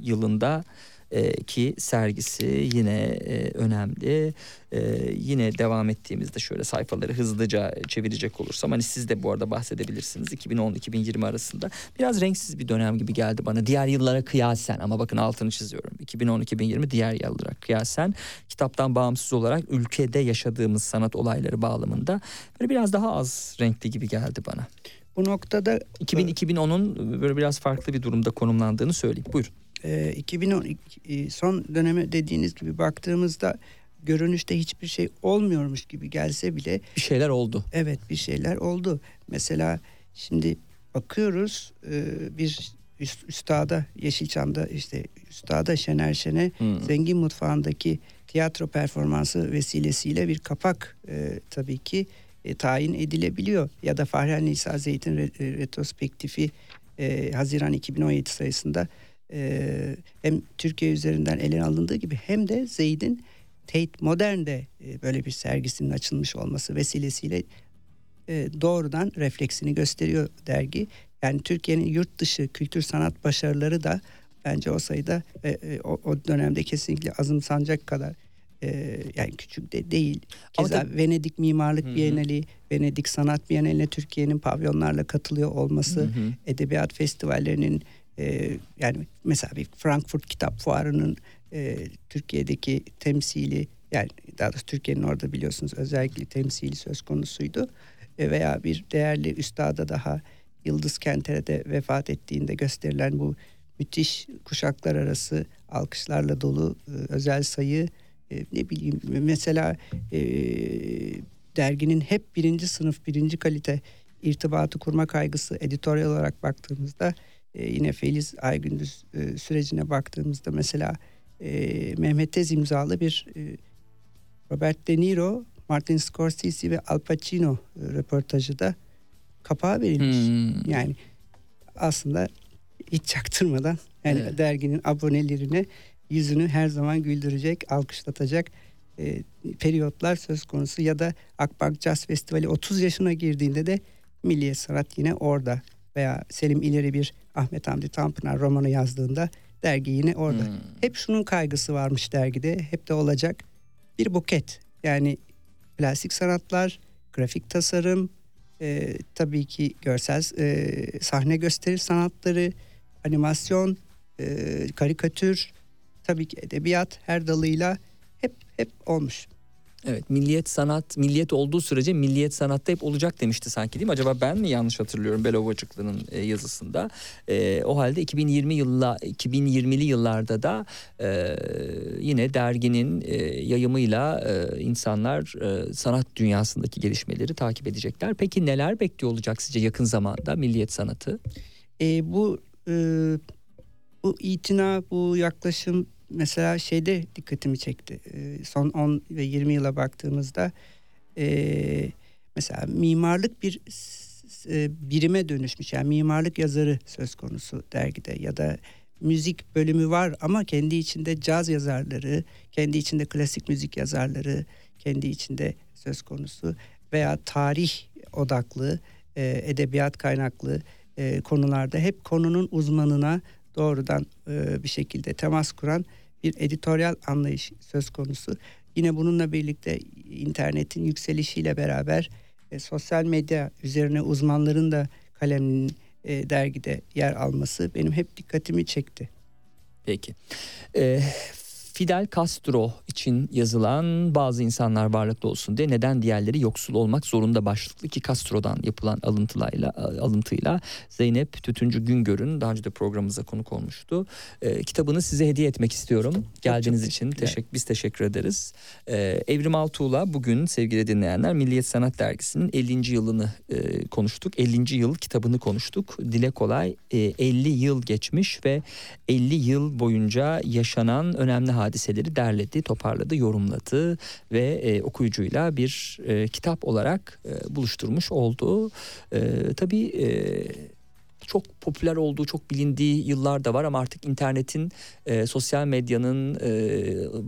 yılında e, ki sergisi yine e, önemli. E, yine devam ettiğimizde şöyle sayfaları hızlıca çevirecek olursam hani siz de bu arada bahsedebilirsiniz. 2010-2020 arasında. Biraz renksiz bir dönem gibi geldi bana. Diğer yıllara kıyasen. Ama bakın altını çiziyorum. 2010-2020 diğer yıllara kıyasen. Kitaptan bağımsız olarak ülkede yaşadığımız sanat olayları bağlamında böyle biraz daha az renkli gibi geldi bana. Bu noktada 2000-2010'un böyle biraz farklı bir durumda konumlandığını söyleyeyim. Buyurun e, 2010 e, son döneme dediğiniz gibi baktığımızda görünüşte hiçbir şey olmuyormuş gibi gelse bile bir şeyler oldu. Evet bir şeyler oldu. Mesela şimdi bakıyoruz e, bir üst, üstada Yeşilçam'da işte üstada Şener Şen'e hmm. Zengin Mutfağı'ndaki tiyatro performansı vesilesiyle bir kapak e, tabii ki e, tayin edilebiliyor. Ya da Fahri Nisa Zeyt'in re, e, retrospektifi e, Haziran 2017 sayısında e, hem Türkiye üzerinden ele alındığı gibi hem de Zeyd'in Tate Modern'de e, böyle bir sergisinin açılmış olması vesilesiyle e, doğrudan refleksini gösteriyor dergi. Yani Türkiye'nin yurt dışı kültür sanat başarıları da bence o sayıda e, e, o, o dönemde kesinlikle azımsanacak kadar e, yani küçük de değil. Keza Ama Venedik Mimarlık Hı-hı. Bienali, Venedik Sanat Bienali'ne Türkiye'nin pavyonlarla katılıyor olması, Hı-hı. edebiyat festivallerinin e, yani mesela bir Frankfurt Kitap Fuarı'nın e, Türkiye'deki temsili yani daha doğrusu Türkiye'nin orada biliyorsunuz özellikle temsili söz konusuydu. E, veya bir değerli üstada daha Yıldız Kentere'de vefat ettiğinde gösterilen bu müthiş kuşaklar arası alkışlarla dolu e, özel sayı e, ne bileyim mesela e, derginin hep birinci sınıf birinci kalite irtibatı kurma kaygısı editoryal olarak baktığımızda e, yine Feliz Aygündüz e, sürecine baktığımızda mesela e, Mehmet Tez imzalı bir e, Robert De Niro, Martin Scorsese ve Al Pacino e, röportajı da kapağı verilmiş. Hmm. Yani aslında hiç çaktırmadan yani evet. derginin abonelerine yüzünü her zaman güldürecek, alkışlatacak e, periyotlar söz konusu ya da Akbank Jazz Festivali 30 yaşına girdiğinde de Milliye Sanat yine orada veya Selim İleri bir Ahmet Hamdi Tanpınar romanı yazdığında dergi yine orada. Hmm. Hep şunun kaygısı varmış dergide. Hep de olacak. Bir buket. Yani plastik sanatlar, grafik tasarım, e, tabii ki görsel e, sahne gösteri sanatları, animasyon, e, karikatür, tabii ki edebiyat her dalıyla hep hep olmuş. Evet milliyet sanat milliyet olduğu sürece milliyet sanatta hep olacak demişti sanki değil mi? Acaba ben mi yanlış hatırlıyorum Belovacıklı'nın e, yazısında? E, o halde 2020 yılla 2020'li yıllarda da e, yine derginin e, yayımıyla e, insanlar e, sanat dünyasındaki gelişmeleri takip edecekler. Peki neler bekliyor olacak sizce yakın zamanda milliyet sanatı? E, bu e, bu itina, bu yaklaşım mesela şeyde dikkatimi çekti. E, son 10 ve 20 yıla baktığımızda e, mesela mimarlık bir e, birime dönüşmüş. Yani mimarlık yazarı söz konusu dergide ya da müzik bölümü var ama kendi içinde caz yazarları, kendi içinde klasik müzik yazarları, kendi içinde söz konusu veya tarih odaklı, e, edebiyat kaynaklı konularda hep konunun uzmanına doğrudan e, bir şekilde temas kuran bir editoryal anlayış söz konusu. Yine bununla birlikte internetin yükselişiyle beraber e, sosyal medya üzerine uzmanların da kaleminin e, dergide yer alması benim hep dikkatimi çekti. Peki. Ee, Fidel Castro için yazılan bazı insanlar varlıklı olsun diye neden diğerleri yoksul olmak zorunda başlıklı ki Castro'dan yapılan alıntılayla alıntıyla Zeynep Tütüncü Güngör'ün daha önce de programımıza konuk olmuştu. E, kitabını size hediye etmek istiyorum. Geldiğiniz çok için teşekkür biz teşekkür ederiz. E, Evrim Altuğ'la bugün sevgili dinleyenler Milliyet Sanat Dergisi'nin 50. yılını e, konuştuk. 50. yıl kitabını konuştuk. Dile kolay e, 50 yıl geçmiş ve 50 yıl boyunca yaşanan önemli hadiseler hadiseleri derledi, toparladı, yorumladı ve e, okuyucuyla bir e, kitap olarak e, buluşturmuş oldu. E, tabii e, çok popüler olduğu, çok bilindiği yıllar da var ama artık internetin, e, sosyal medyanın e,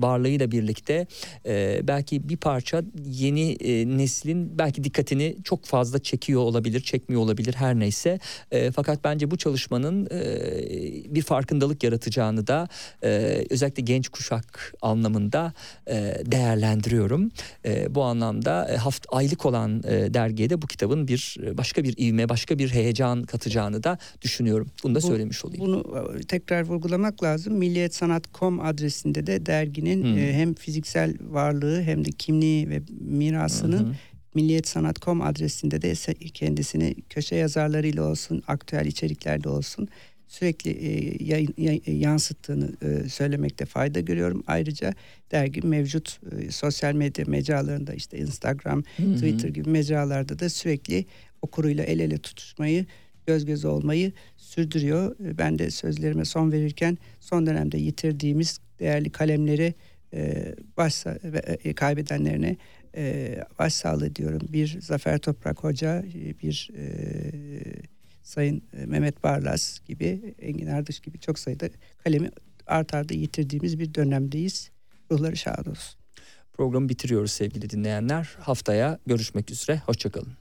varlığıyla birlikte e, belki bir parça yeni e, neslin belki dikkatini çok fazla çekiyor olabilir, çekmiyor olabilir her neyse. E, fakat bence bu çalışmanın e, bir farkındalık yaratacağını da e, özellikle genç kuşak anlamında e, değerlendiriyorum. E, bu anlamda e, haft aylık olan e, dergiye de bu kitabın bir başka bir ivme, başka bir heyecan katacağını da düşünüyorum. Bunu da Bu, söylemiş olayım. Bunu e, tekrar vurgulamak lazım. Milliyetsanat.com adresinde de derginin hmm. e, hem fiziksel varlığı hem de kimliği ve mirasının hmm. Milliyetsanat.com adresinde de kendisini köşe yazarlarıyla olsun, aktüel içeriklerde olsun sürekli e, yayın, yay, yansıttığını e, söylemekte fayda görüyorum. Ayrıca dergi mevcut e, sosyal medya mecralarında işte Instagram, hı Twitter gibi mecralarda da sürekli okuruyla el ele tutuşmayı göz göze olmayı sürdürüyor. E, ben de sözlerime son verirken son dönemde yitirdiğimiz değerli kalemleri e, baş e, kaybedenlerine başsağlığı diyorum. Bir Zafer Toprak Hoca, bir Sayın Mehmet Barlas gibi, Engin Ardış gibi çok sayıda kalemi art arda yitirdiğimiz bir dönemdeyiz. Ruhları şad olsun. Programı bitiriyoruz sevgili dinleyenler. Haftaya görüşmek üzere. Hoşçakalın.